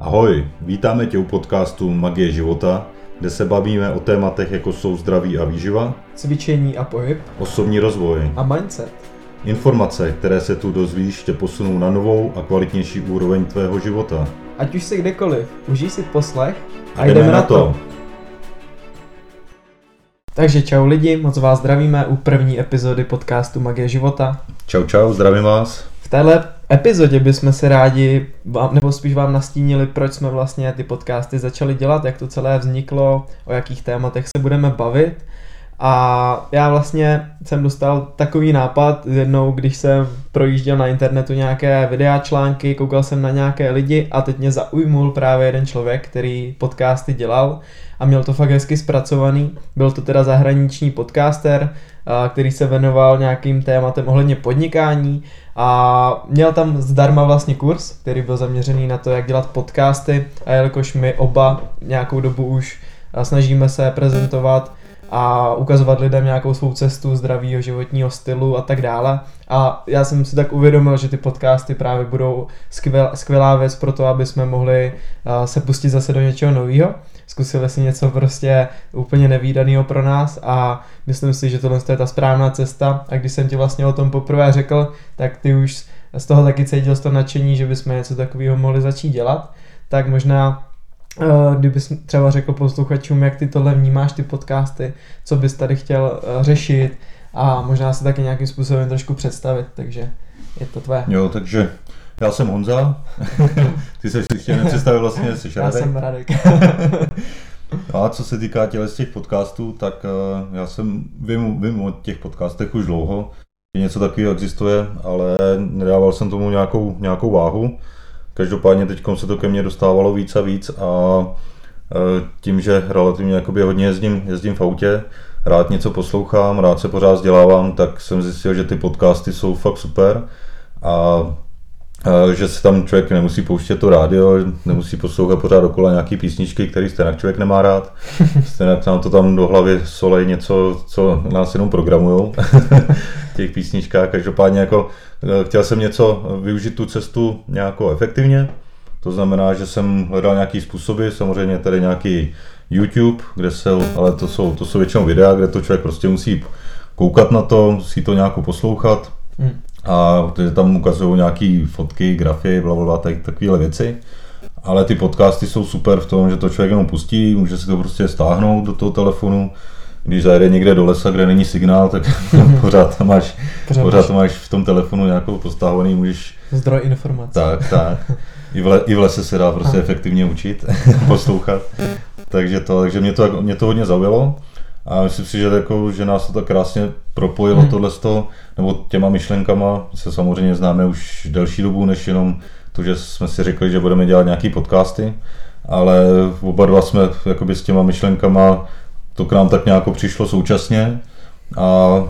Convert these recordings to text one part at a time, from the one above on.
Ahoj, vítáme tě u podcastu Magie života, kde se bavíme o tématech jako jsou zdraví a výživa, cvičení a pohyb osobní rozvoj. a mindset. Informace, které se tu dozvíš, tě posunou na novou a kvalitnější úroveň tvého života. Ať už si kdekoliv, užij si poslech A jdeme na to. Takže čau lidi, moc vás zdravíme u první epizody podcastu Magie života. Čau čau, zdravím vás. V téhle epizodě bychom se rádi, vám, nebo spíš vám nastínili, proč jsme vlastně ty podcasty začali dělat, jak to celé vzniklo, o jakých tématech se budeme bavit. A já vlastně jsem dostal takový nápad jednou, když jsem projížděl na internetu nějaké videa, články, koukal jsem na nějaké lidi a teď mě zaujmul právě jeden člověk, který podcasty dělal a měl to fakt hezky zpracovaný. Byl to teda zahraniční podcaster, který se věnoval nějakým tématem ohledně podnikání a měl tam zdarma vlastně kurz, který byl zaměřený na to, jak dělat podcasty a jelikož my oba nějakou dobu už snažíme se prezentovat a ukazovat lidem nějakou svou cestu zdravého životního stylu a tak dále. A já jsem si tak uvědomil, že ty podcasty právě budou skvěl, skvělá věc pro to, aby jsme mohli se pustit zase do něčeho nového. Zkusili si něco prostě úplně nevýdaného pro nás a myslím si, že tohle je ta správná cesta. A když jsem ti vlastně o tom poprvé řekl, tak ty už z toho taky cítil toho nadšení, že bychom něco takového mohli začít dělat. Tak možná Uh, kdybys třeba řekl posluchačům, jak ty tohle vnímáš, ty podcasty, co bys tady chtěl uh, řešit a možná se taky nějakým způsobem trošku představit, takže je to tvé. Jo, takže já jsem Honza, ty se ještě nepředstavil vlastně, jsi Já Radek. jsem Radek. A co se týká těle z těch podcastů, tak uh, já jsem vím, vím o těch podcastech už dlouho, že něco takového existuje, ale nedával jsem tomu nějakou, nějakou váhu. Každopádně teď se to ke mně dostávalo víc a víc a eh, tím, že relativně jakoby hodně jezdím, jezdím v autě, rád něco poslouchám, rád se pořád vzdělávám, tak jsem zjistil, že ty podcasty jsou fakt super a že se tam člověk nemusí pouštět to rádio, nemusí poslouchat pořád dokola nějaký písničky, který stejně člověk nemá rád. Stejně nám to tam do hlavy solej něco, co nás jenom programujou v těch písničkách. Každopádně jako eh, chtěl jsem něco využít tu cestu nějakou efektivně. To znamená, že jsem hledal nějaký způsoby, samozřejmě tady nějaký YouTube, kde se, ale to jsou, to jsou většinou videa, kde to člověk prostě musí koukat na to, musí to nějak poslouchat, Hm. A protože tam ukazují nějaké fotky, grafy, bla, bla, bla, tak, takovéhle věci. Ale ty podcasty jsou super v tom, že to člověk jenom pustí, může si to prostě stáhnout do toho telefonu. Když zajede někde do lesa, kde není signál, tak pořád tam máš, Pořád tam máš v tom telefonu nějakou postávaný, můžeš zdroj informací. tak, tak. I v, le, I v lese se dá prostě Aha. efektivně učit, poslouchat. Takže to, takže mě to, mě to hodně zaujalo. A myslím si, že, jako, že nás to tak krásně propojilo Hmm. tohle nebo těma myšlenkama. Se samozřejmě známe už delší dobu, než jenom to, že jsme si řekli, že budeme dělat nějaký podcasty. Ale oba dva jsme jakoby s těma myšlenkama, to k nám tak nějak přišlo současně. A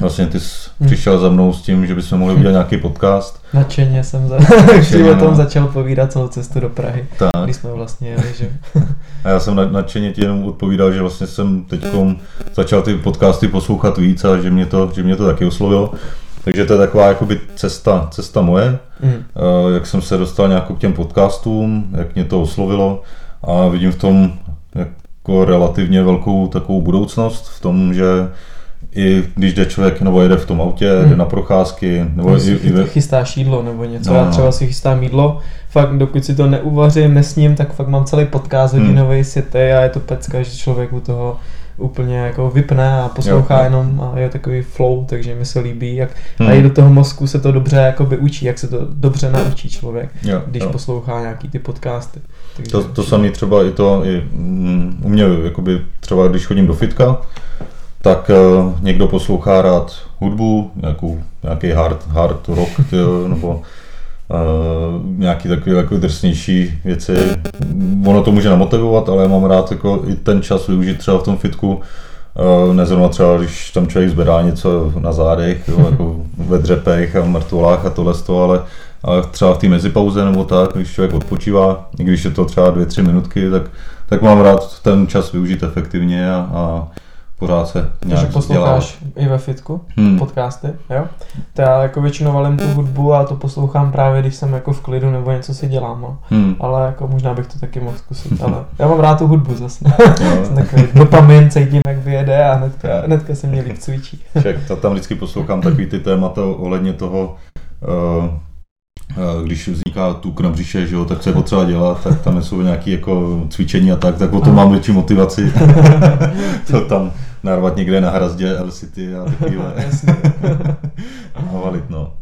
vlastně ty jsi Hmm. přišel za mnou s tím, že bychom mohli udělat nějaký podcast. Nadšeně jsem za... si o tom no. začal povídat celou cestu do Prahy, Tak. když jsme vlastně jeli, že? A já jsem nad- nadšeně ti jenom odpovídal, že vlastně jsem teď začal ty podcasty poslouchat víc a že mě to, že mě to taky oslovilo. Takže to je taková jakoby cesta, cesta moje, Hm. eh, jak jsem se dostal nějak k těm podcastům, jak mě to oslovilo a vidím v tom jako relativně velkou takovou budoucnost v tom, že i když jde člověk nebo jede v tom autě, Hmm. jde na procházky, nebo Nebo i, si i ve, chystáš jídlo nebo něco, No, já no. třeba si chystám jídlo, fakt dokud si to neuvařím, nesním, tak fakt mám celý podcast Hmm. hodinový sity a je to pecka, že člověk u toho úplně jako vypne a poslouchá Jo. jenom a je takový flow, takže mi se líbí, jak Hmm. a i do toho mozku se to dobře jakoby učí, jak se to dobře naučí člověk, jo, když jo. poslouchá nějaký ty podcasty. Takže To, to samé třeba i to, i, mm, u mě, jakoby třeba když chodím do fitka, tak uh, někdo poslouchá rád hudbu, nějakou, nějaký hard, hard rock, tyjo, nebo uh, nějaký takový jako drsnější věci. Ono to může namotivovat, ale já mám rád jako i ten čas využít třeba v tom fitku, uh, nezrovna třeba, když tam člověk zbedá něco na zádech, jo, jako ve dřepech a mrtvolách a tohle toho, ale ale třeba v té mezipauze nebo tak, když člověk odpočívá, i když je to třeba dvě, tři minutky, tak, tak mám rád ten čas využít efektivně a, a pořád se nějak Takže posloucháš i ve fitku, Hmm. podcasty, jo. To já jako většinou valím tu hudbu a to poslouchám právě, když jsem jako v klidu nebo něco si dělám, no. Hmm. Ale jako možná bych to taky mohl zkusit, ale já mám rád tu hudbu zase. Jsem takový dopamin, cítím, jak vyjede a hnedka, hnedka se mě líp cvičí. Však tam vždycky poslouchám takový ty témata ohledně toho, uh, když vzniká tuk na břiše, že jo, tak co je potřeba dělat, tak tam jsou nějaké jako cvičení a tak, tak o to mám větší motivaci. to tam narvat někde na hrazdě L City a takovýhle. A valit, no.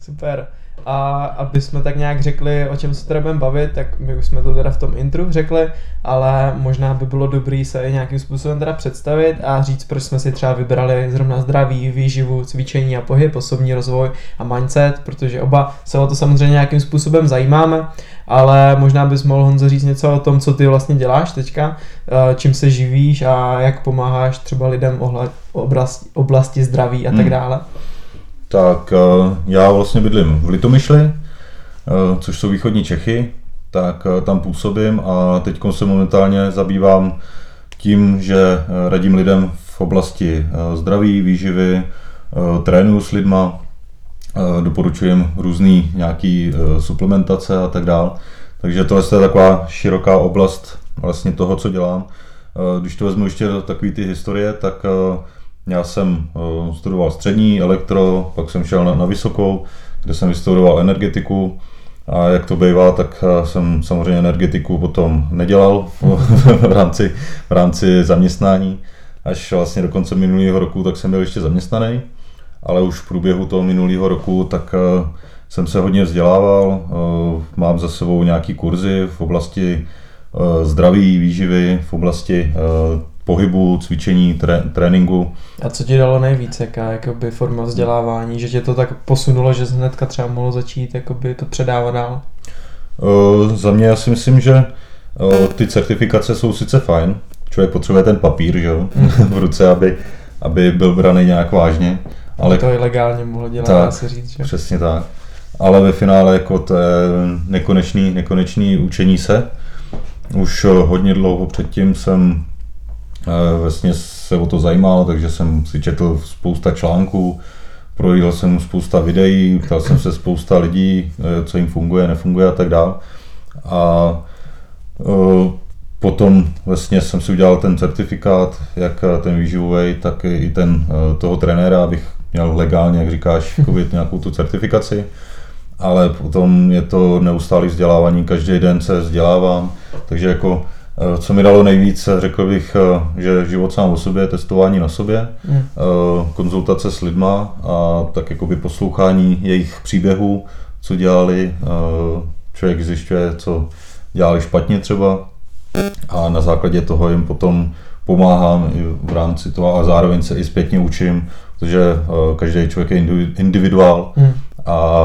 Super. A aby jsme tak nějak řekli, o čem se teda budeme bavit, tak my už jsme to teda v tom intru řekli, ale možná by bylo dobré se i nějakým způsobem teda představit a říct, proč jsme si třeba vybrali zrovna zdraví, výživu, cvičení a pohyb, osobní rozvoj a mindset, protože oba se o to samozřejmě nějakým způsobem zajímáme, ale možná bys mohl Honzo říct něco o tom, co ty vlastně děláš teďka, eh, čím se živíš a jak pomáháš třeba lidem ohled, oblasti, oblasti zdraví a tak Hmm. Dále. Tak eh, já vlastně bydlím v Litomyšli, eh, což jsou východní Čechy, tak eh, tam působím a teď se momentálně zabývám tím, že radím lidem v oblasti zdraví, výživy, trénuju s lidma, doporučujem různý nějaký eh, suplementace a tak dál. Takže tohle je taková široká oblast vlastně toho, co dělám. Když to vezmu ještě do takové ty historie, tak já jsem eh, studoval střední elektro, pak jsem šel na, na vysokou, kde jsem vystudoval energetiku. A jak to bývá, tak eh, jsem samozřejmě energetiku potom nedělal v, rámci, v rámci zaměstnání. Až vlastně do konce minulého roku, tak jsem byl ještě zaměstnaný, ale už v průběhu toho minulého roku, tak eh, jsem se hodně vzdělával, mám za sebou nějaký kurzy v oblasti zdraví, výživy, v oblasti pohybu, cvičení, tré, tréninku. A co ti dalo nejvíc, jaká jakoby, forma vzdělávání, že tě to tak posunulo, že jsi hnedka třeba mohl začít jakoby, to předávat dál? Eh, Za mě já si myslím, že eh, ty certifikace jsou sice fajn, člověk potřebuje ten papír že jo, v ruce, aby, aby byl braný nějak vážně, ale To ilegálně mohlo dělat, Tak. dá se říct, že? Přesně tak. Ale ve finále jako to je nekonečný, nekonečný učení se. Už eh, hodně dlouho předtím jsem vlastně se o to zajímal, takže jsem si četl spousta článků, projel jsem spousta videí, ptal jsem se spousta lidí, eh, co jim funguje, nefunguje a tak dále. A eh, potom vlastně jsem si udělal ten certifikát, jak eh, ten výživový, tak i ten eh, toho trenéra, abych měl legálně, jak říkáš, nějakou tu certifikaci. Ale potom je to neustálé vzdělávání, každý den se vzdělávám, takže jako eh, co mi dalo nejvíc, řekl bych, eh, že život sám o sobě, testování na sobě, Mm. eh, konzultace s lidma a tak jakoby poslouchání jejich příběhů, co dělali, eh, člověk zjišťuje, co dělali špatně třeba a na základě toho jim potom pomáhám i v rámci toho a zároveň se i zpětně učím, protože eh, každý člověk je individu- individuál Mm. a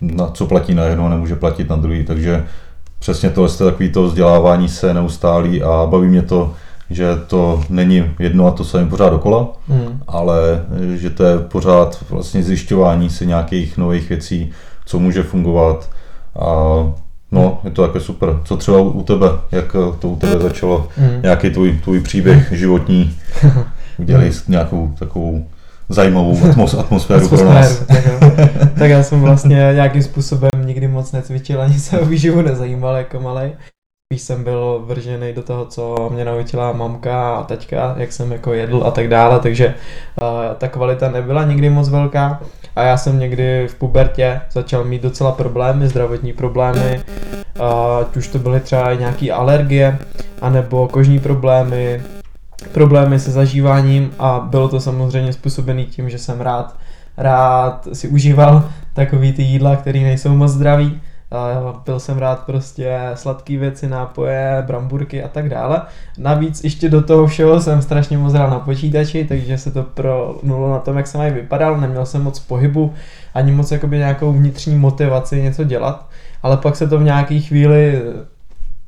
na co platí na jedno, nemůže platit na druhý, takže přesně tohle je takový to vzdělávání se neustálý a baví mě to, že to není jedno a to samé pořád dokola, Mm. ale eh, že to je pořád vlastně zjišťování si nějakých nových věcí, co může fungovat a no, je to také super. Co třeba u tebe, jak eh, to u tebe začalo, Mm. nějaký tvůj, tvůj příběh životní, udělali jsi nějakou takovou zajímavou atmos, atmosféru pro nás. Tak, jo. tak já jsem vlastně nějakým způsobem nikdy moc necvičil, ani se o výživu nezajímal jako malej. Spíš jsem byl vržený do toho, co mě naučila mamka a teďka, jak jsem jako jedl a tak dále, takže uh, ta kvalita nebyla nikdy moc velká a já jsem někdy v pubertě začal mít docela problémy, zdravotní problémy, uh, ať už to byly třeba i nějaké alergie, anebo kožní problémy, problémy se zažíváním a bylo to samozřejmě způsobený tím, že jsem rád, rád si užíval takový ty jídla, které nejsou moc zdraví. Byl jsem rád prostě sladké věci, nápoje, bramburky a tak dále. Navíc ještě do toho všeho jsem strašně moc hrál na počítači, takže se to pronulo na tom, jak jsem aj vypadal. Neměl jsem moc pohybu, ani moc jakoby nějakou vnitřní motivaci něco dělat. Ale pak se to v nějaký chvíli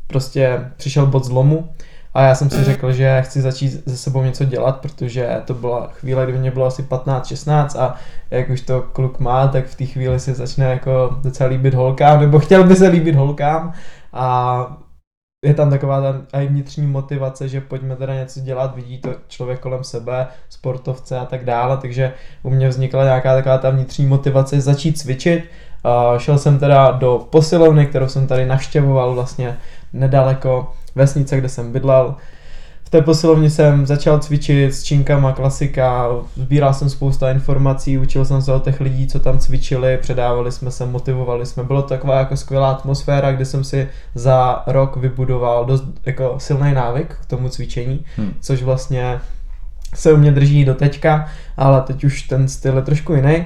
prostě přišel bod zlomu a já jsem si řekl, že chci začít se sebou něco dělat, protože to byla chvíle, kdy mě bylo asi 15-16 a jak už to kluk má, tak v té chvíli se začne jako docela líbit holkám, nebo chtěl by se líbit holkám a je tam taková ta aj vnitřní motivace, že pojďme teda něco dělat, vidí to člověk kolem sebe, sportovce a tak dále, takže u mě vznikla nějaká taková ta vnitřní motivace začít cvičit. Uh, šel jsem teda do posilovny, kterou jsem tady navštěvoval vlastně nedaleko vesnice, kde jsem bydlel té posilovně jsem začal cvičit s činkama, klasika, sbíral jsem spousta informací, učil jsem se o těch lidí, co tam cvičili, předávali jsme se, motivovali jsme. Bylo to taková jako skvělá atmosféra, kde jsem si za rok vybudoval dost jako silný návyk k tomu cvičení, hmm. což vlastně se u mě drží do teďka, ale teď už ten styl je trošku jiný.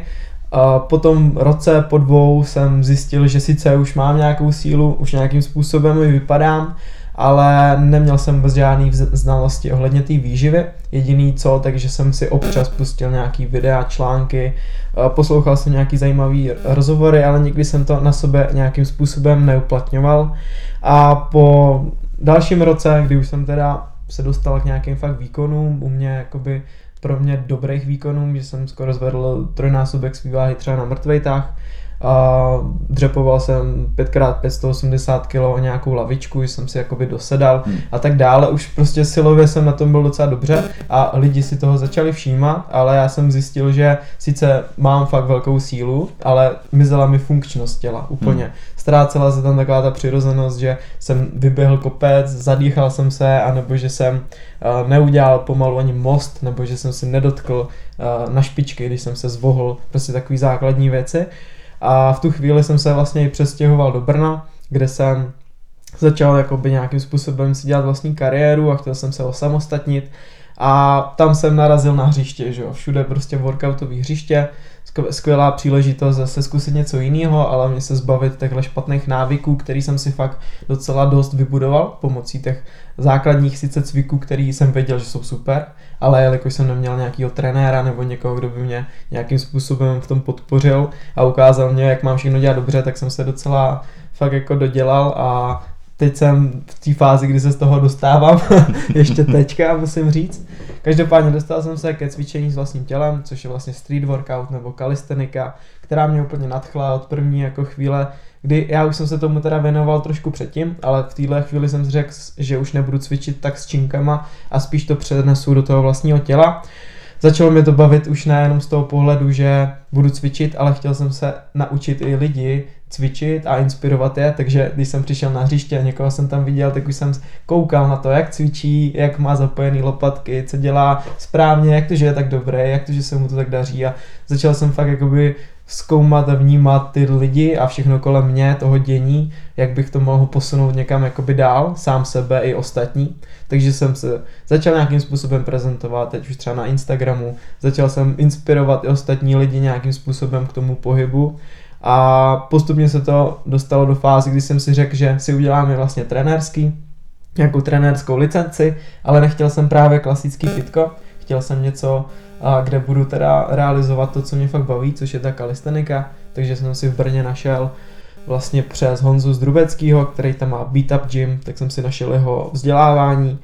A po tom roce, po dvou jsem zjistil, že sice už mám nějakou sílu, už nějakým způsobem ji vypadám, ale neměl jsem vůbec žádný znalosti ohledně té výživy. Jediný co, takže jsem si občas pustil nějaký videa, články, eh, poslouchal jsem nějaký zajímavý rozhovory, ale nikdy jsem to na sebe nějakým způsobem neuplatňoval. A po dalším roce, kdy už jsem teda se dostal k nějakým fakt výkonům, u mě jakoby pro mě dobrých výkonů, že jsem skoro zvedl trojnásobek svý váhy třeba na mrtvejtách, a dřepoval jsem 5x 580 kg o nějakou lavičku, jsem si jakoby dosedal hmm. a tak dále. Už prostě silově jsem na tom byl docela dobře a lidi si toho začali všímat, ale já jsem zjistil, že sice mám fakt velkou sílu, ale mizela mi funkčnost těla úplně. Hmm. Ztrácela se tam taková ta přirozenost, že jsem vyběhl kopec, zadýchal jsem se, anebo že jsem uh, neudělal pomalu ani most, nebo že jsem si nedotkl uh, na špičky, když jsem se zvohl, prostě takové základní věci. A v tu chvíli jsem se vlastně i přestěhoval do Brna, kde jsem začal jakoby nějakým způsobem si dělat vlastní kariéru a chtěl jsem se osamostatnit. A tam jsem narazil na hřiště, že jo, všude prostě workoutové hřiště, skvělá příležitost zase zkusit něco jiného, ale mě se zbavit těchto špatných návyků, který jsem si fakt docela dost vybudoval pomocí těch základních sice cviků, který jsem věděl, že jsou super, ale jelikož jsem neměl nějakého trenéra nebo někoho, kdo by mě nějakým způsobem v tom podpořil a ukázal mě, jak mám všechno dělat dobře, tak jsem se docela fakt jako dodělal a teď jsem v té fázi, kdy se z toho dostávám, ještě teďka musím říct. Každopádně dostal jsem se ke cvičení s vlastním tělem, což je vlastně street workout nebo kalistenika, která mě úplně nadchla od první jako chvíle, kdy já už jsem se tomu teda věnoval trošku předtím, ale v téhle chvíli jsem řekl, že už nebudu cvičit tak s činkama a spíš to přenesu do toho vlastního těla. Začalo mě to bavit už nejenom z toho pohledu, že budu cvičit, ale chtěl jsem se naučit i lidi cvičit a inspirovat je, takže když jsem přišel na hřiště a někoho jsem tam viděl, tak už jsem koukal na to, jak cvičí, jak má zapojený lopatky, co dělá správně, jak to, že je tak dobré, jak to, že se mu to tak daří. A začal jsem fakt jakoby zkoumat a vnímat ty lidi a všechno kolem mě, toho dění, jak bych to mohl posunout někam jakoby dál, sám sebe i ostatní. Takže jsem se začal nějakým způsobem prezentovat, teď už třeba na Instagramu, začal jsem inspirovat i ostatní lidi nějakým způsobem k tomu pohybu. A postupně se to dostalo do fázy, kdy jsem si řekl, že si uděláme vlastně trenérský, nějakou trenérskou licenci, ale nechtěl jsem právě klasický fitko, chtěl jsem něco, kde budu teda realizovat to, co mě fakt baví, což je ta kalistenika, takže jsem si v Brně našel vlastně přes Honzu Zdrubeckýho, který tam má Beat Up Gym, tak jsem si našel jeho vzdělávání,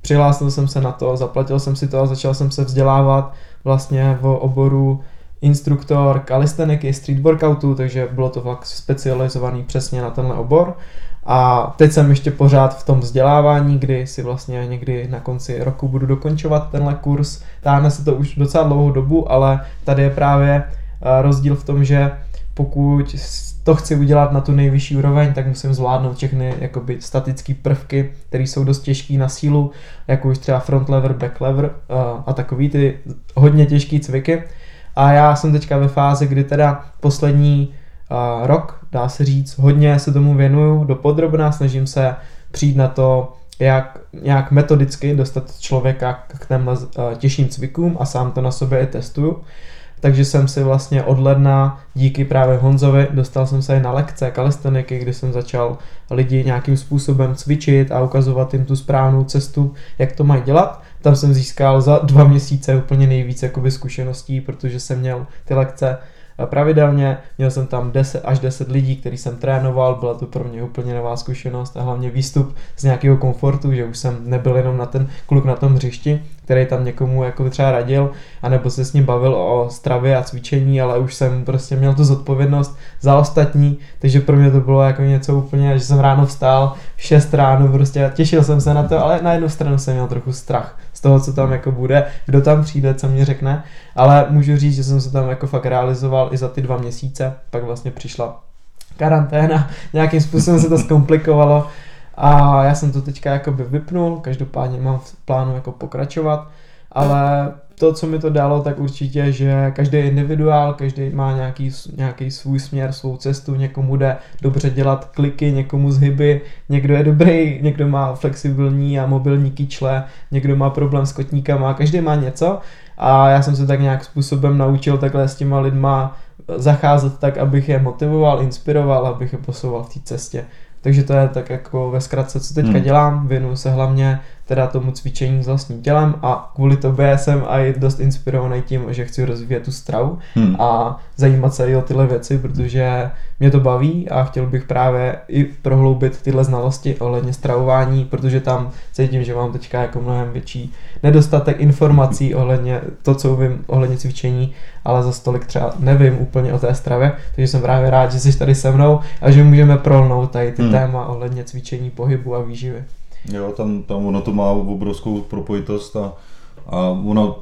přihlásil jsem se na to, zaplatil jsem si to a začal jsem se vzdělávat vlastně v oboru instruktor kalisteniky, street workoutu, takže bylo to fakt specializovaný přesně na tenhle obor. A teď jsem ještě pořád v tom vzdělávání, kdy si vlastně někdy na konci roku budu dokončovat tenhle kurz. Táhne se to už docela dlouhou dobu, ale tady je právě eh, rozdíl v tom, že pokud to chci udělat na tu nejvyšší úroveň, tak musím zvládnout všechny jakoby statické prvky, které jsou dost těžké na sílu, jako už třeba front lever, back lever a, eh, a takový ty hodně těžké cviky. A já jsem teďka ve fázi, kdy teda poslední rok, dá se říct, hodně se tomu věnuju do podrobna, snažím se přijít na to, jak nějak metodicky dostat člověka k těmhle uh, těžším cvikům a sám to na sobě i testuju. Takže jsem si vlastně od ledna díky právě Honzovi dostal jsem se i na lekce kalisteniky, kdy jsem začal lidi nějakým způsobem cvičit a ukazovat jim tu správnou cestu, jak to mají dělat. Tam jsem získal za dva měsíce úplně nejvíc jakoby zkušeností, protože jsem měl ty lekce pravidelně. Měl jsem tam 10 až 10 lidí, který jsem trénoval, byla to pro mě úplně nová zkušenost a hlavně výstup z nějakého komfortu, že už jsem nebyl jenom na ten kluk na tom hřišti, který tam někomu jako třeba radil, anebo se s ním bavil o stravě a cvičení, ale už jsem prostě měl tu zodpovědnost za ostatní, takže pro mě to bylo jako něco úplně, že jsem ráno vstál, 6 ráno prostě těšil jsem se na to, ale na jednu stranu jsem měl trochu strach toho, co tam jako bude, kdo tam přijde, co mě řekne, ale můžu říct, že jsem se tam jako fakt realizoval i za ty dva měsíce, pak vlastně přišla karanténa, nějakým způsobem se to zkomplikovalo a já jsem to teďka jakoby vypnul, každopádně mám v plánu jako pokračovat, ale to, co mi to dalo, tak určitě, že každý je individuál, každý má nějaký, nějaký svůj směr, svou cestu, někomu jde dobře dělat kliky, někomu zhyby, někdo je dobrý, někdo má flexibilní a mobilní kyčle, někdo má problém s kotníkama, každý má něco a já jsem se tak nějak způsobem naučil takhle s těma lidma zacházet tak, abych je motivoval, inspiroval, abych je posouval v té cestě. Takže to je tak jako ve zkratce, co teďka hmm. dělám. Věnuju se hlavně teda tomu cvičení s vlastním tělem a kvůli tobě jsem i dost inspirovaný tím, že chci rozvíjet tu stravu hmm. a zajímat se i o tyhle věci, protože mě to baví a chtěl bych právě i prohloubit tyhle znalosti ohledně stravování, protože tam cítím, že mám teďka jako mnohem větší nedostatek informací ohledně to, co vím ohledně cvičení, ale za stolik třeba nevím úplně o té stravě, takže jsem právě rád, že jsi tady se mnou a že můžeme prolnout tady ty hmm. Téma ohledně cvičení, pohybu a výživy. Jo, tam, tam ono to má obrovskou propojitost a, a ono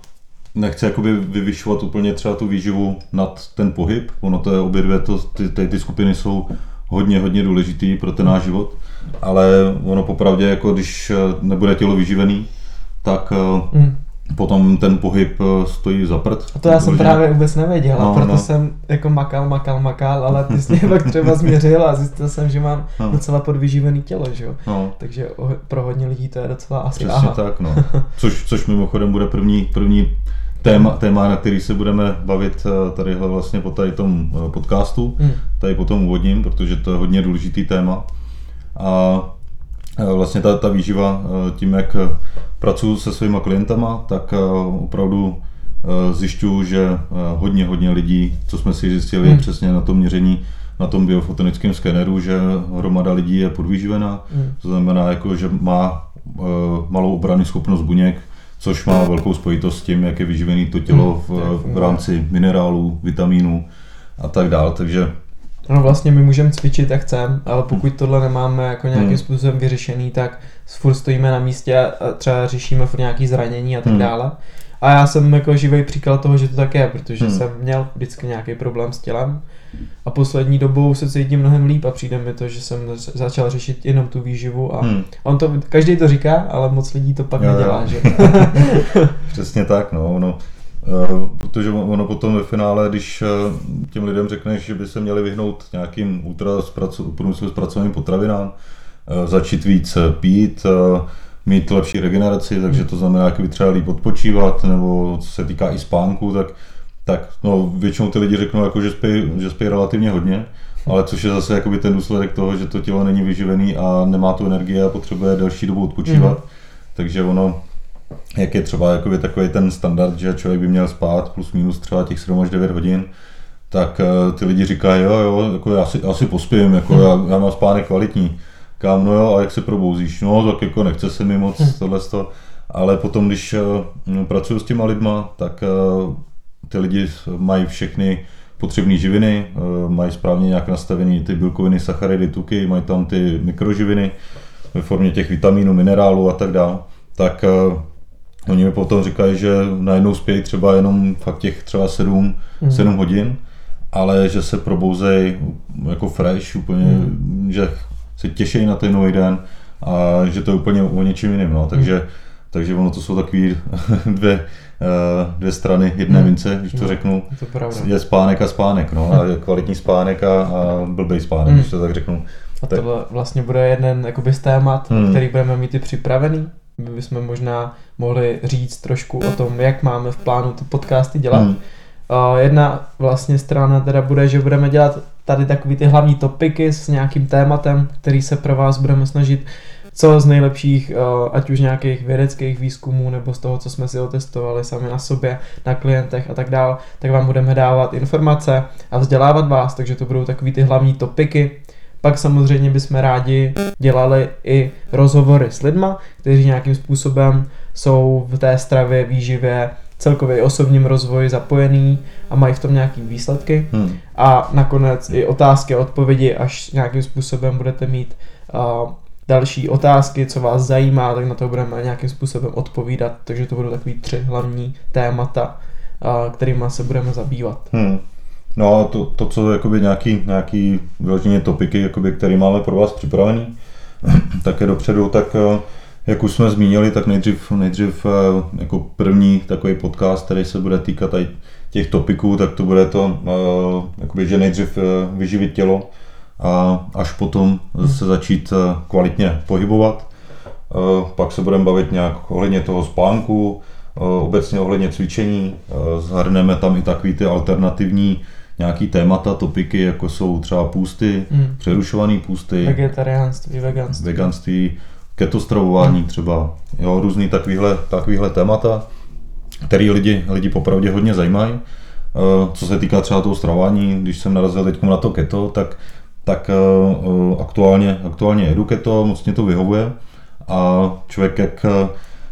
nechce jakoby vyvyšovat úplně třeba tu výživu nad ten pohyb. Ono to je obě dvě, to, ty, ty, ty skupiny jsou hodně, hodně důležitý pro ten náš život, ale ono popravdě, jako když nebude tělo vyživený, tak mm potom ten pohyb eh, stojí za prd. A to já jsem právě vůbec nevěděl, no, proto no. jsem jako makal, makal, makal, ale ty jsi mě pak třeba změřil a zjistil jsem, že mám no. docela podvyživený tělo, že jo. No. Takže pro hodně lidí to je docela asi Přesně aha. tak, no. Což, což mimochodem bude první, první téma, téma, na který se budeme bavit eh, tady vlastně po tady tom eh, podcastu, hmm. tady po tom úvodním, protože to je hodně důležitý téma. A vlastně ta, ta výživa tím, jak pracuji se svýma klientama, tak eh, opravdu eh, zjišťuju, že eh, hodně, hodně lidí, co jsme si zjistili hmm. přesně na tom měření, na tom biofotonickém skeneru, že hromada lidí je podvýživená, hmm. to znamená, jako, že má malou obrany schopnost buněk, což má velkou spojitost s tím, jak je vyživený to tělo hmm. v, v rámci minerálů, vitamínů a tak dále. Takže No vlastně my můžeme cvičit jak chceme, ale pokud tohle nemáme jako nějakým hmm. způsobem vyřešený, tak furt stojíme na místě a třeba řešíme furt nějaký zranění a tak hmm. dále. A já jsem jako živý příklad toho, že to tak je, protože hmm. jsem měl vždycky nějaký problém s tělem a poslední dobou se cítím mnohem líp a přijde mi to, že jsem začal řešit jenom tu výživu a hmm. on to, každý to říká, ale moc lidí to pak jo, nedělá, jo. že? Přesně tak, no, no protože ono potom ve finále, když eh, těm lidem řekneš, že by se měli vyhnout nějakým ultra průmyslu zpracovaným potravinám, eh, začít víc pít, mít lepší regeneraci, takže to znamená, jak by třeba líp odpočívat, nebo co se týká i spánku, tak, tak no, většinou ty lidi řeknou, jako, že, spí, že spí relativně hodně, ale což je zase jakoby ten důsledek toho, že to tělo není vyživený a nemá tu energii a potřebuje delší dobu odpočívat. Mm. Takže ono, jak je třeba jakoby takový ten standard, že člověk by měl spát plus minus třeba těch 7 až 9 hodin, tak uh, ty lidi říkají, jo, jo, jako já si, já si pospím, jako já, já mám spánek kvalitní. Kam, no jo, a jak se probouzíš? No, tak jako nechce se mi moc hm. tohle ale potom, když uh, pracuji s těma lidma, tak uh, ty lidi mají všechny potřebné živiny, mají správně nějak nastavený ty bílkoviny, sacharidy, tuky, mají tam ty mikroživiny ve formě těch vitamínů, minerálů a tak dále. Tak Oni mi potom říkají, že najednou spějí třeba jenom fakt těch třeba 7, mm. 7 hodin, ale že se probouzejí jako fresh, úplně, mm. že se těší na ten nový den a že to je úplně o něčem jiném. No. Takže, mm. takže ono to jsou takové dvě, eh, dvě strany jedné mm. mince, když to no, řeknu. To je spánek a spánek, no. A je kvalitní spánek a, a blbej spánek, mm. když to tak řeknu. A tohle vlastně bude jeden jakoby, z témat, mm. který budeme mít i připravený my bychom možná mohli říct trošku o tom, jak máme v plánu ty podcasty dělat. Hmm. Uh, jedna vlastně strana teda bude, že budeme dělat tady takový ty hlavní topiky s nějakým tématem, který se pro vás budeme snažit co z nejlepších, uh, ať už nějakých vědeckých výzkumů, nebo z toho, co jsme si otestovali sami na sobě, na klientech a tak dál, tak vám budeme dávat informace a vzdělávat vás, takže to budou takový ty hlavní topiky. Pak samozřejmě bychom rádi dělali i rozhovory s lidma, kteří nějakým způsobem jsou v té stravě, výživě, celkově osobním rozvoji zapojený a mají v tom nějaký výsledky. Hmm. A nakonec i otázky a odpovědi, až nějakým způsobem budete mít uh, další otázky, co vás zajímá, tak na to budeme nějakým způsobem odpovídat. Takže to budou takový tři hlavní témata, uh, kterými se budeme zabývat. Hmm. No a to, to co jakoby nějaký, nějaký vyloženě topiky, jakoby, který máme pro vás připravený, tak je dopředu, tak uh, jak už jsme zmínili, tak nejdřív, nejdřív eh, jako první takový podcast, který se bude týkat tady těch topiků, tak to bude to, eh, jakoby, že nejdřív eh, vyživit tělo a až potom hmm. se začít kvalitně pohybovat. Pak se budeme bavit nějak ohledně toho spánku, obecně ohledně cvičení, zhrneme tam i takový ty alternativní nějaký témata, topiky, jako jsou třeba půsty, hmm. přerušované půsty, vegetariánství, veganství, veganství ketostravování třeba, jo, různý takovýhle, takovýhle témata, který lidi, lidi popravdě hodně zajímají. Eh, co se týká třeba toho stravování, když jsem narazil teď na to keto, tak, tak eh, aktuálně, aktuálně jedu keto, moc mě to vyhovuje a člověk, jak eh,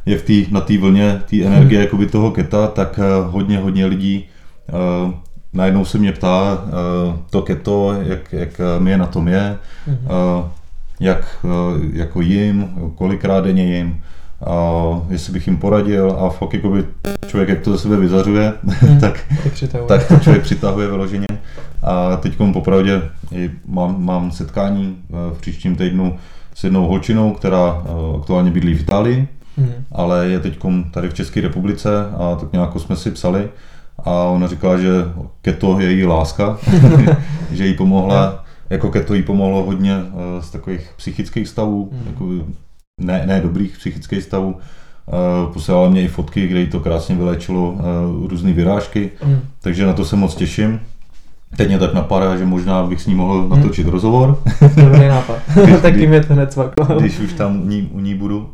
je v tý, na té vlně té energie hmm. jakoby toho keta, tak hodně, hodně lidí najednou se mě ptá to keto, jak, jak mi je na tom je, hmm jak eh, jako jim, kolikrát denně jim, a jestli bych jim poradil a fakt jakoby člověk, jak to ze sebe vyzařuje, hmm, tak, tak to člověk přitahuje vyloženě. A teď popravdě mám, mám setkání eh, v příštím týdnu s jednou holčinou, která eh, aktuálně bydlí v Itálii, hmm. ale je teď tady v České republice a tak nějak jsme si psali a ona říkala, že keto je její láska, že jí pomohla jako keto jí pomohlo hodně eh, z takových psychických stavů, mm. jako ne, ne dobrých psychických stavů. Uh, posílala mě i fotky, kde jí to krásně vylečilo uh, různé vyrážky, mm. takže na to se moc těším. Teď mě tak napadá, že možná bych s ní mohl natočit mm. rozhovor. Dobrý nápad. Taky mě to hned Když už tam u ní, u ní budu. Uh,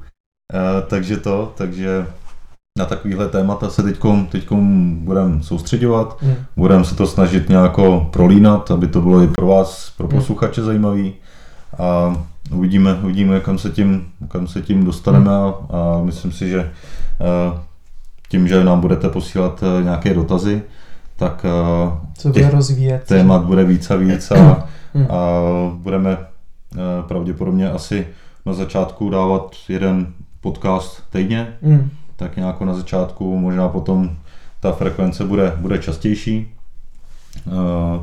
takže to, takže na takovýhle témata se teďkom, teďkom budeme soustředovat, hmm. budeme se to snažit nějako prolínat, aby to bylo i pro vás, pro hmm. posluchače zajímavý a uvidíme, uvidíme kam, se tím, kam se tím dostaneme hmm. a, a myslím si, že uh, tím, že nám budete posílat uh, nějaké dotazy, tak uh, Co bude rozvíjet. témat bude víc a víc a, hmm. a budeme pravděpodobně asi na začátku dávat jeden podcast týdně, hmm tak nějak na začátku, možná potom ta frekvence bude, bude častější. Uh,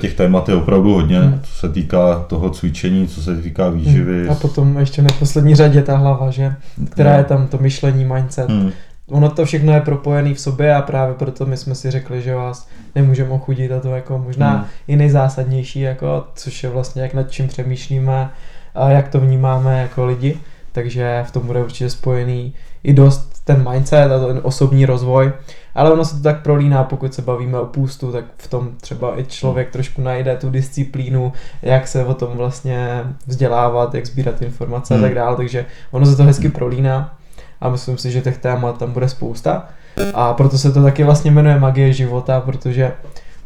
těch témat je opravdu hodně, hmm. co se týká toho cvičení, co se týká výživy. Hmm. A potom ještě na poslední řadě ta hlava, že? která no. je tam to myšlení, mindset. Hmm. Ono to všechno je propojené v sobě a právě proto my jsme si řekli, že vás nemůžeme ochudit a to jako možná hmm. i nejzásadnější, jako, což je vlastně jak nad čím přemýšlíme a jak to vnímáme jako lidi. Takže v tom bude určitě spojený i dost ten mindset a ten osobní rozvoj, ale ono se to tak prolíná, pokud se bavíme o půstu, tak v tom třeba i člověk trošku najde tu disciplínu, jak se o tom vlastně vzdělávat, jak sbírat informace hmm. a tak hmm. dále, takže ono se to hezky prolíná a myslím si, že těch témat tam bude spousta a proto se to taky vlastně jmenuje magie života, protože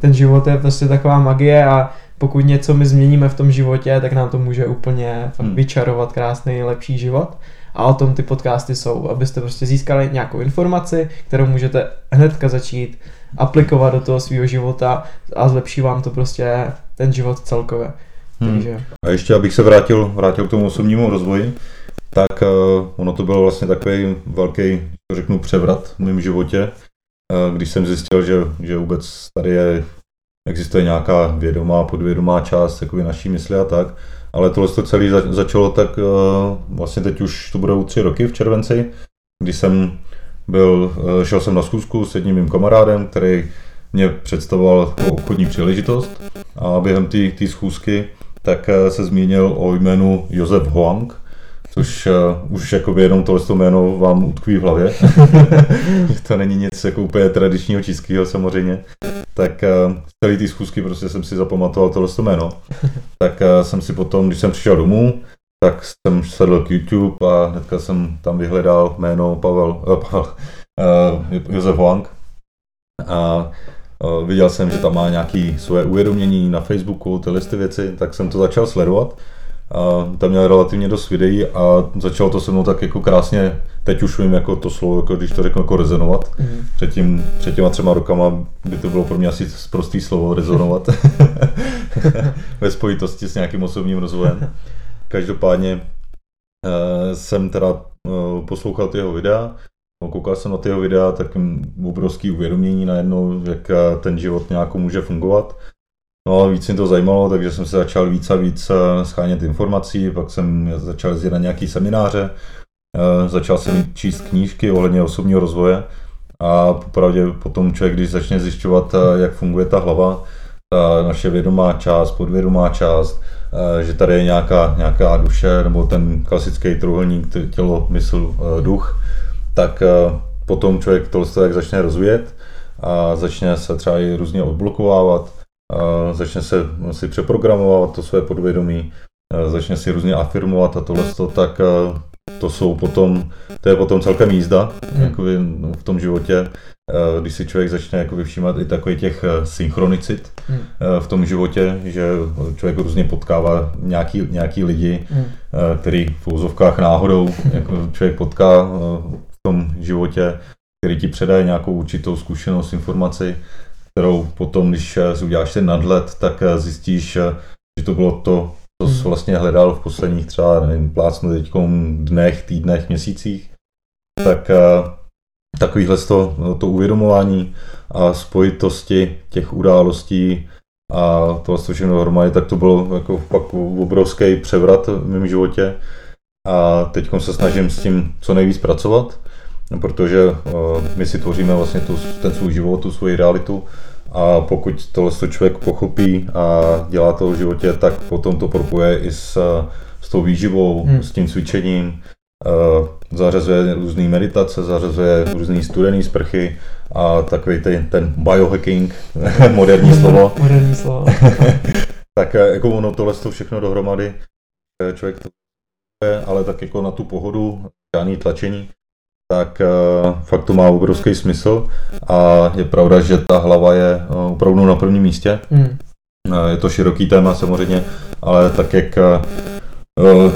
ten život je prostě taková magie a pokud něco my změníme v tom životě, tak nám to může úplně hmm. vyčarovat krásný, lepší život. A o tom ty podcasty jsou, abyste prostě získali nějakou informaci, kterou můžete hnedka začít aplikovat do toho svého života a zlepší vám to prostě ten život celkově. Hmm. Takže... A ještě abych se vrátil, vrátil k tomu osobnímu rozvoji, tak uh, ono to bylo vlastně takový velký, řeknu, převrat v mém životě, uh, když jsem zjistil, že, že vůbec tady je, existuje nějaká vědomá, podvědomá část jakoby naší mysli a tak, ale tohle to celé začalo tak uh, vlastně teď už to budou tři roky v červenci, kdy jsem byl, uh, šel jsem na schůzku s jedním mým kamarádem, který mě představoval jako obchodní příležitost. A během té schůzky tak uh, se zmínil o jménu Josef Hoang, což uh, už jakoby jenom tohle jméno vám utkví v hlavě. to není nic jako úplně tradičního českého samozřejmě. Tak uh, celý ty schůzky prostě jsem si zapamatoval tohle jméno. tak uh, jsem si potom, když jsem přišel domů, tak jsem sedl k YouTube a hnedka jsem tam vyhledal jméno Pavel, uh, Pavel uh, Josef Wang a uh, viděl jsem, že tam má nějaké svoje uvědomění na Facebooku, tyhle ty věci, tak jsem to začal sledovat. A tam měl relativně dost videí a začalo to se mnou tak jako krásně, teď už vím jako to slovo, jako když to řeknu, jako rezonovat. Mm. Před, tím, před těma třema rokama by to bylo pro mě asi prostý slovo rezonovat ve spojitosti s nějakým osobním rozvojem. Každopádně uh, jsem teda uh, poslouchal ty jeho videa, no, koukal jsem na ty jeho videa, tak obrovský uvědomění najednou, jak eh, ten život nějak může fungovat. No a víc mě to zajímalo, takže jsem se začal víc a víc schánět informací, pak jsem začal jezdit na nějaký semináře, začal jsem číst knížky ohledně osobního rozvoje a popravdě potom člověk, když začne zjišťovat, jak funguje ta hlava, ta naše vědomá část, podvědomá část, Eh, že tady je nějaká, nějaká duše nebo ten klasický truhelník, tělo, mysl, eh, duch, tak eh, potom člověk tohle jak začne rozvíjet a začne se třeba i různě odblokovávat, začne se si přeprogramovat to své podvědomí, začne si různě afirmovat a tohle, tak to jsou potom, to je potom celkem jízda hmm. jakoby, no, v tom životě, když si člověk začne jakoby všímat i takových těch eh, synchronicit hmm. Eh, v tom životě, že člověk různě potkává nějaký, nějaký lidi, hmm. který v úzovkách náhodou jako člověk potká v tom životě, který ti předaje nějakou určitou zkušenost, informaci, kterou potom, když si uděláš ten nadhled, tak zjistíš, že to bylo to, to jsi hmm. vlastně hledal v posledních třeba, nevím, plácnu teď dnech, týdnech, měsících, tak eh, takovýhle to, to uvědomování a spojitosti těch událostí a to vlastně všechno dohromady, tak to bylo jako pak obrovský převrat v mém životě. A teď se snažím s tím co nejvíc pracovat, protože uh, my si tvoříme vlastně tu, ten svůj život, tu svoji realitu a pokud tohle to člověk pochopí a dělá to v životě, tak potom to propuje i s, s tou výživou, hmm. s tím cvičením, uh, zařazuje různé meditace, zařazuje různé studené sprchy a takový ten, ten biohacking, moderní slovo. moderní slovo. tak eh, jako ono tohle to všechno dohromady, eh, člověk to ale tak jako na tu pohodu, žádný tlačení, tak uh, fakt to má obrovský smysl a je pravda, že ta hlava je uh, opravdu na prvním místě. Uh, je to široký téma samozřejmě, ale tak jak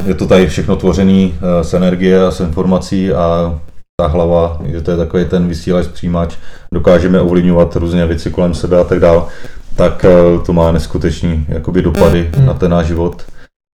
je to tady všechno tvořený z energie a z informací a ta hlava, že to je takový ten vysílač, přijímač, dokážeme ovlivňovat různé věci kolem sebe a tak dále, tak to má neskutečný jakoby dopady hmm. na ten náš život.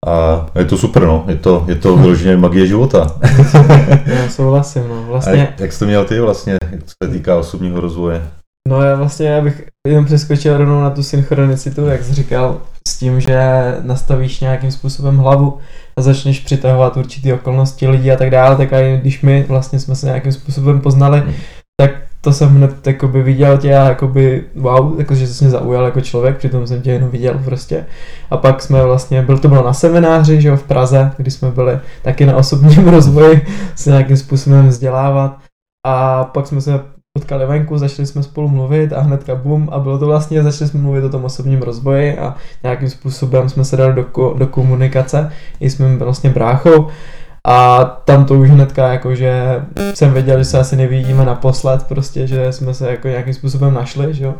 A je to super, no. Je to, je to vyloženě magie života. já souhlasím, no. Vlastně... A jak jsi to měl ty vlastně, co se týká osobního rozvoje? No já vlastně, já bych jenom přeskočil rovnou na tu synchronicitu, jak jsi říkal, s tím, že nastavíš nějakým způsobem hlavu a začneš přitahovat určitý okolnosti lidí a tak dále, tak i když my vlastně jsme se nějakým způsobem poznali, hmm. tak to jsem hned jakoby viděl tě a jakoby wow, jakože jsi mě zaujal jako člověk, přitom jsem tě jenom viděl prostě. A pak jsme vlastně, byl to bylo na semináři, že jo, v Praze, kdy jsme byli taky na osobním rozvoji se nějakým způsobem vzdělávat. A pak jsme se potkali venku, začali jsme spolu mluvit a hnedka bum a bylo to vlastně, začali jsme mluvit o tom osobním rozvoji a nějakým způsobem jsme se dali do, do komunikace i s mým vlastně bráchou a tam to už hnedka jako, že jsem věděl, že se asi nevidíme naposled, prostě, že jsme se jako nějakým způsobem našli, že jo.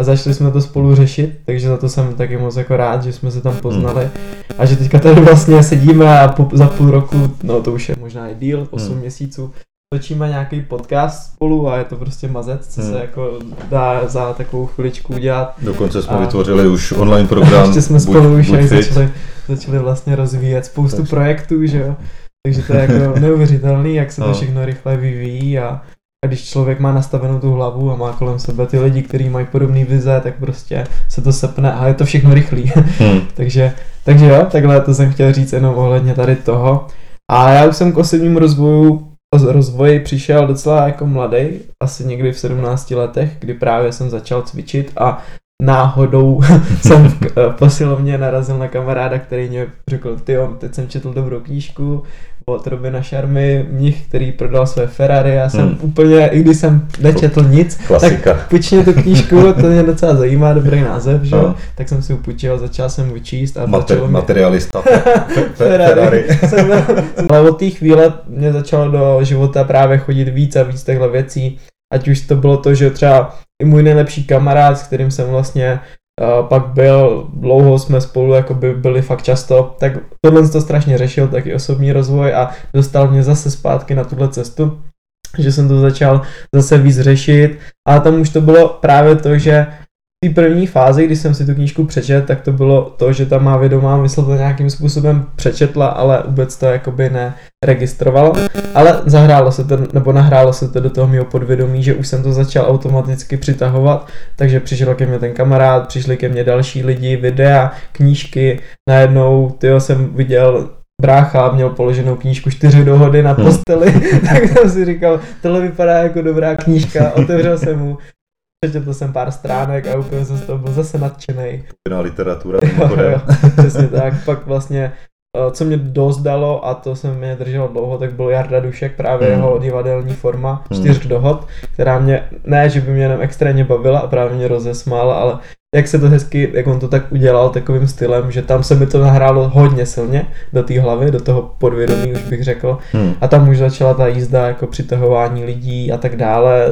A začali jsme to spolu řešit, takže za to jsem taky moc jako rád, že jsme se tam poznali. A že teďka tady vlastně sedíme a po, za půl roku, no to už je možná i díl, 8 hmm. měsíců, točíme nějaký podcast spolu a je to prostě mazec, co hmm. se jako dá za takovou chviličku udělat. Dokonce jsme a... vytvořili už online program. Ještě jsme spolu buď, už buď začali, začali vlastně rozvíjet spoustu Takže. projektů, že jo. Takže to je jako neuvěřitelný, jak se to no. všechno rychle vyvíjí a, a když člověk má nastavenou tu hlavu a má kolem sebe ty lidi, kteří mají podobné vize, tak prostě se to sepne a je to všechno rychlý. Hmm. takže, takže jo, takhle to jsem chtěl říct jenom ohledně tady toho. A já už jsem k osobním rozvoju rozvoji přišel docela jako mladý, asi někdy v 17 letech, kdy právě jsem začal cvičit a náhodou jsem v posilovně narazil na kamaráda, který mě řekl, ty teď jsem četl dobrou knížku od Robina Šarmy, mnich, který prodal své Ferrari. Já jsem hmm. úplně, i když jsem nečetl nic, Klasika. tak půjčně tu knížku, to mě docela zajímá, dobrý název, že? No. tak jsem si ji půjčil, začal jsem ji číst. A Mater, mě... Materialista Ferrari. Ale od té chvíle mě začalo do života právě chodit víc a víc těchto věcí. Ať už to bylo to, že třeba i můj nejlepší kamarád, s kterým jsem vlastně pak byl, dlouho jsme spolu jako by byli fakt často, tak tohle to strašně řešil, taky osobní rozvoj a dostal mě zase zpátky na tuhle cestu, že jsem to začal zase víc řešit, ale tam už to bylo právě to, že té první fázi, když jsem si tu knížku přečet, tak to bylo to, že ta má vědomá mysl to nějakým způsobem přečetla, ale vůbec to jakoby neregistrovala. Ale zahrálo se to, nebo nahrálo se to do toho mého podvědomí, že už jsem to začal automaticky přitahovat, takže přišel ke mně ten kamarád, přišli ke mně další lidi, videa, knížky, najednou tyjo jsem viděl brácha měl položenou knížku čtyři dohody na hmm. posteli, tak jsem si říkal, tohle vypadá jako dobrá knížka, otevřel jsem mu, Přečetl jsem pár stránek a úplně jsem z toho byl zase nadšený. Na literatura. jo, jo, přesně tak. Pak vlastně eh, co mě dost dalo, a to se mě drželo dlouho, tak byl Jarda Dušek, právě mm. jeho divadelní forma mm. čtyř dohod, která mě, ne, že by mě jenom extrémně bavila a právě mě rozesmála, ale jak se to hezky, jak on to tak udělal takovým stylem, že tam se mi to nahrálo hodně silně do té hlavy, do toho podvědomí už bych řekl. Hmm. A tam už začala ta jízda jako přitahování lidí a tak dále,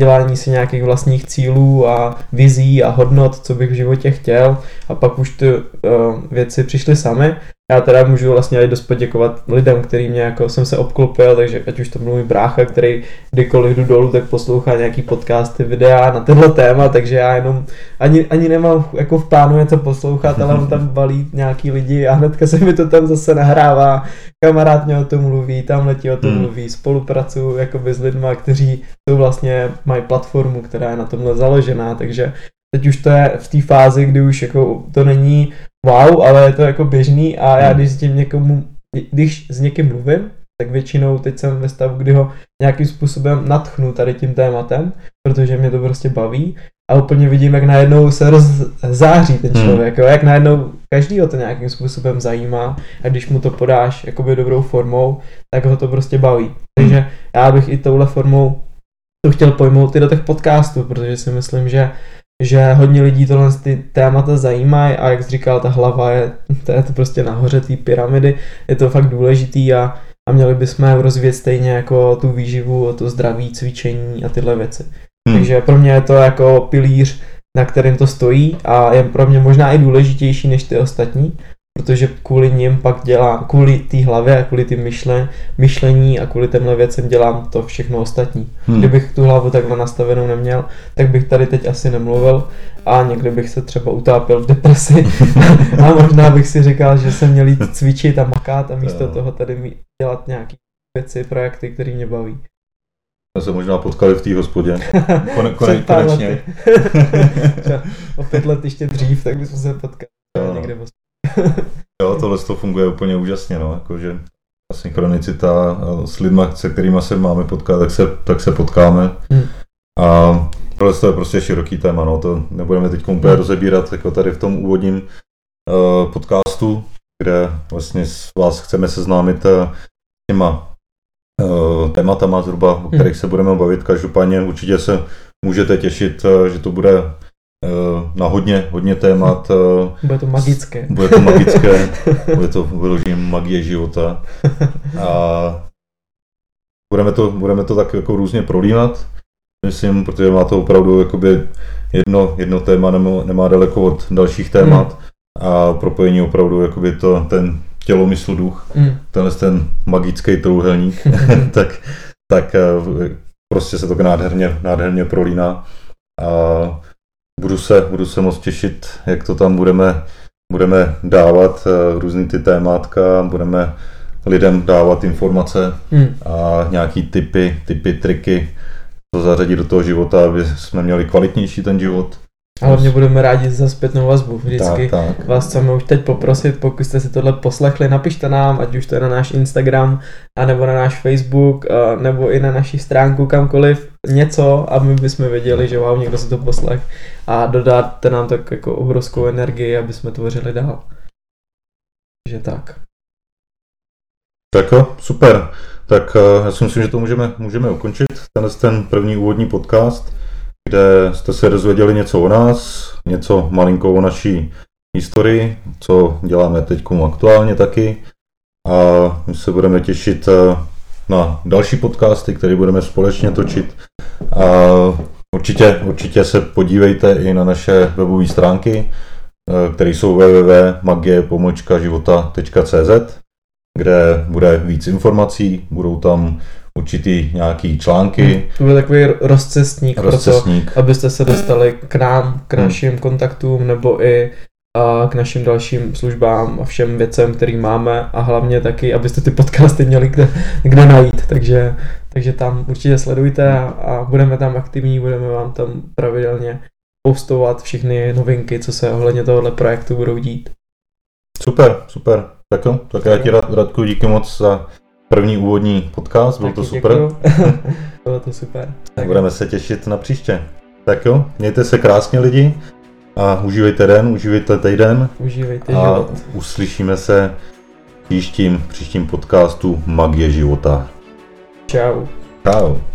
dělání si nějakých vlastních cílů a vizí a hodnot, co bych v životě chtěl. A pak už ty uh, věci přišly samy já teda můžu vlastně i dost poděkovat lidem, který mě jako jsem se obklopil, takže ať už to mluví brácha, který kdykoliv jdu dolů, tak poslouchá nějaký podcasty, videa na tenhle téma, takže já jenom ani, ani nemám jako v plánu něco poslouchat, ale on tam balí nějaký lidi a hnedka se mi to tam zase nahrává, kamarád mě o tom mluví, tam letí o tom hmm. mluví, spolupracuju jakoby s lidma, kteří jsou vlastně, mají platformu, která je na tomhle založená, takže teď už to je v té fázi, kdy už jako to není wow, ale je to jako běžný a já hmm. když s tím někomu, když s někým mluvím, tak většinou teď jsem ve stavu, kdy ho nějakým způsobem natchnu tady tím tématem, protože mě to prostě baví a úplně vidím, jak najednou se rozzáří ten hmm. člověk, hmm. jak najednou každý ho to nějakým způsobem zajímá a když mu to podáš jakoby dobrou formou, tak ho to prostě baví. Takže já bych i touhle formou to chtěl pojmout i do těch podcastů, protože si myslím, že že hodně lidí tohle ty témata zajímají a jak jsi říkal, ta hlava je, to je to prostě nahoře té pyramidy, je to fakt důležitý a, a měli bychom rozvíjet stejně jako tu výživu, to zdraví, cvičení a tyhle věci. Hmm. Takže pro mě je to jako pilíř, na kterým to stojí a je pro mě možná i důležitější než ty ostatní, protože kvůli ním pak dělám, kvůli té hlavě a kvůli tím myšle, myšlení a kvůli těmhle věcem dělám to všechno ostatní. Hmm. Kdybych tu hlavu takhle nastavenou neměl, tak bych tady teď asi nemluvil a někdy bych se třeba utápil v depresi a možná bych si říkal, že jsem měl jít cvičit a makat a místo toho tady dělat nějaké věci, projekty, které mě baví. Jsme se možná potkali v té hospodě. Kone, kone, konečně. o pět let ještě dřív, tak bychom se potkali no. někde v hospodě jo, tohle to funguje úplně úžasně, no, jakože synchronicita s lidmi, se kterými se máme potkat, tak se, tak se potkáme. Hmm. A tohle to je prostě široký téma, no, to nebudeme teď úplně hmm. rozebírat jako tady v tom úvodním uh, podcastu, kde vlastně s vás chceme seznámit uh, těma uh, tématama zhruba, o hmm. kterých hmm. se budeme bavit. Každopádně určitě se můžete těšit, že to bude Eh, na hodně, hodně témat. Eh, bude to magické. Bude to magické, bude to vyloženě magie života. A budeme to, budeme to tak jako různě prolínat, myslím, protože má to opravdu jakoby jedno, jedno téma nemá, nemá daleko od dalších témat hmm. a propojení opravdu jakoby to, ten tělo, mysl, duch, hmm. tenhle ten magický trouhelník, tak, tak eh, prostě se to nádherně, nádherně prolíná. A budu se, budu se moc těšit, jak to tam budeme, budeme dávat uh, různý ty témátka, budeme lidem dávat informace hmm. a nějaký typy, typy, triky, co zařadit do toho života, aby jsme měli kvalitnější ten život. A hlavně budeme rádi za zpětnou vazbu. Vždycky tak, tak. vás chceme už teď poprosit, pokud jste si tohle poslechli, napište nám, ať už to je na náš Instagram, anebo na náš Facebook, nebo i na naši stránku kamkoliv něco, aby bychom věděli, že wow, někdo si to poslech a dodáte nám tak jako obrovskou energii, aby jsme tvořili dál. Takže tak. Tak jo, super. Tak uh, já si myslím, že to můžeme, můžeme ukončit, tenhle ten první úvodní podcast, kde jste se dozvěděli něco o nás, něco malinko o naší historii, co děláme teď aktuálně taky. A my se budeme těšit uh, na další podcasty, které budeme společně točit. A určitě, určitě se podívejte i na naše webové stránky, uh, které jsou www.magie-života.cz kde bude víc informací, budou tam určitý nějaký články. Hmm, to bude takový rozcestník, rozcestník. Proto, abyste se dostali k nám, k hmm. našim hmm. kontaktům nebo i a k našim dalším službám a všem věcem, který máme a hlavně taky, abyste ty podcasty měli kde, kde najít, takže, takže tam určitě sledujte a, a budeme tam aktivní, budeme vám tam pravidelně postovat všechny novinky, co se ohledně tohohle projektu budou dít. Super, super. Tak jo, tak já ti Radku díky moc za první úvodní podcast, byl to super. bylo to super. Tak budeme se těšit na příště. Tak jo, mějte se krásně lidi a užívejte den, užívejte týden. Užívejte a život. uslyšíme se příštím, příštím podcastu Magie života. Ciao. Ciao.